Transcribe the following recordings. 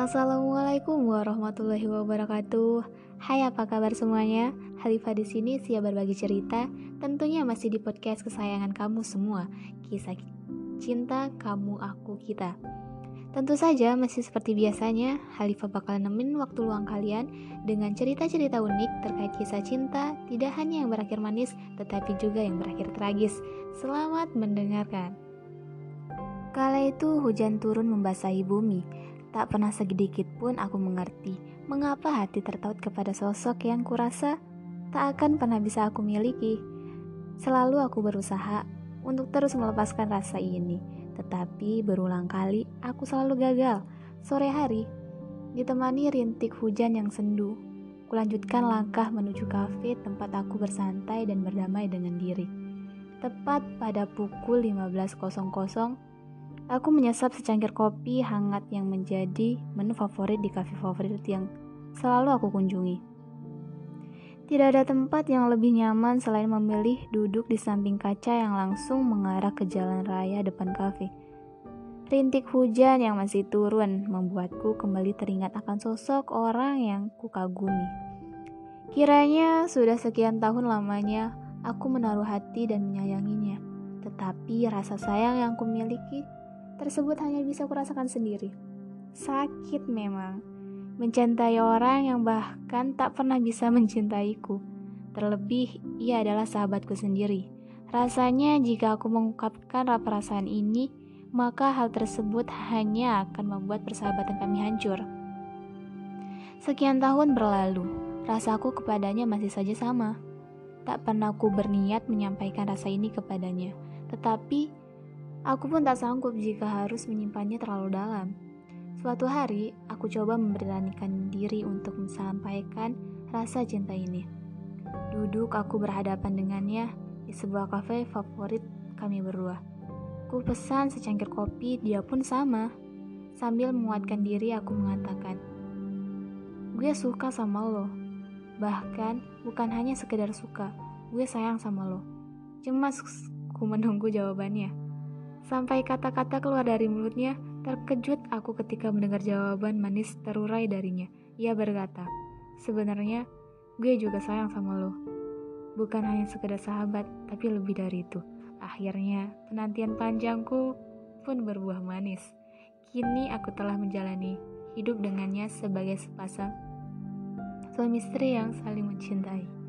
Assalamualaikum warahmatullahi wabarakatuh. Hai, apa kabar semuanya? Halifah di sini siap berbagi cerita, tentunya masih di podcast kesayangan kamu semua. Kisah cinta kamu, aku, kita. Tentu saja masih seperti biasanya, Halifah bakal nemenin waktu luang kalian dengan cerita-cerita unik terkait kisah cinta, tidak hanya yang berakhir manis, tetapi juga yang berakhir tragis. Selamat mendengarkan. Kala itu hujan turun membasahi bumi. Tak pernah sedikit pun aku mengerti mengapa hati tertaut kepada sosok yang kurasa tak akan pernah bisa aku miliki. Selalu aku berusaha untuk terus melepaskan rasa ini, tetapi berulang kali aku selalu gagal. Sore hari, ditemani rintik hujan yang sendu, kulanjutkan langkah menuju kafe tempat aku bersantai dan berdamai dengan diri. Tepat pada pukul 15.00, Aku menyesap secangkir kopi hangat yang menjadi menu favorit di kafe favorit yang selalu aku kunjungi. Tidak ada tempat yang lebih nyaman selain memilih duduk di samping kaca yang langsung mengarah ke jalan raya depan kafe. Rintik hujan yang masih turun membuatku kembali teringat akan sosok orang yang kukagumi. Kiranya sudah sekian tahun lamanya aku menaruh hati dan menyayanginya, tetapi rasa sayang yang kumiliki tersebut hanya bisa kurasakan sendiri. Sakit memang. Mencintai orang yang bahkan tak pernah bisa mencintaiku. Terlebih, ia adalah sahabatku sendiri. Rasanya jika aku mengungkapkan perasaan ini, maka hal tersebut hanya akan membuat persahabatan kami hancur. Sekian tahun berlalu, rasaku kepadanya masih saja sama. Tak pernah aku berniat menyampaikan rasa ini kepadanya, tetapi Aku pun tak sanggup jika harus menyimpannya terlalu dalam. Suatu hari, aku coba memberanikan diri untuk menyampaikan rasa cinta ini. Duduk aku berhadapan dengannya di sebuah kafe favorit kami berdua. Ku pesan secangkir kopi, dia pun sama. Sambil menguatkan diri, aku mengatakan, Gue suka sama lo. Bahkan, bukan hanya sekedar suka, gue sayang sama lo. Cemas ku menunggu jawabannya. Sampai kata-kata keluar dari mulutnya, terkejut aku ketika mendengar jawaban manis terurai darinya. Ia berkata, sebenarnya gue juga sayang sama lo. Bukan hanya sekedar sahabat, tapi lebih dari itu. Akhirnya, penantian panjangku pun berbuah manis. Kini aku telah menjalani hidup dengannya sebagai sepasang suami istri yang saling mencintai.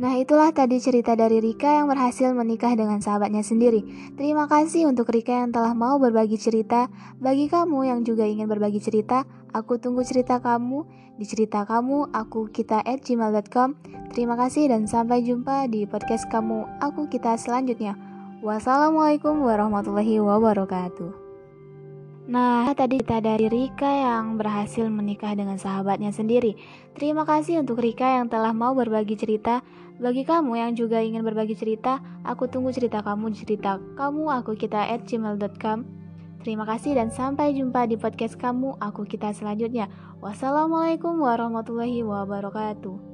Nah itulah tadi cerita dari Rika yang berhasil menikah dengan sahabatnya sendiri. Terima kasih untuk Rika yang telah mau berbagi cerita. Bagi kamu yang juga ingin berbagi cerita, aku tunggu cerita kamu di cerita kamu aku kita at gmail.com. Terima kasih dan sampai jumpa di podcast kamu aku kita selanjutnya. Wassalamualaikum warahmatullahi wabarakatuh. Nah, tadi kita dari Rika yang berhasil menikah dengan sahabatnya sendiri. Terima kasih untuk Rika yang telah mau berbagi cerita. Bagi kamu yang juga ingin berbagi cerita, aku tunggu cerita kamu di cerita kamu aku kita at gmail.com. Terima kasih dan sampai jumpa di podcast kamu aku kita selanjutnya. Wassalamualaikum warahmatullahi wabarakatuh.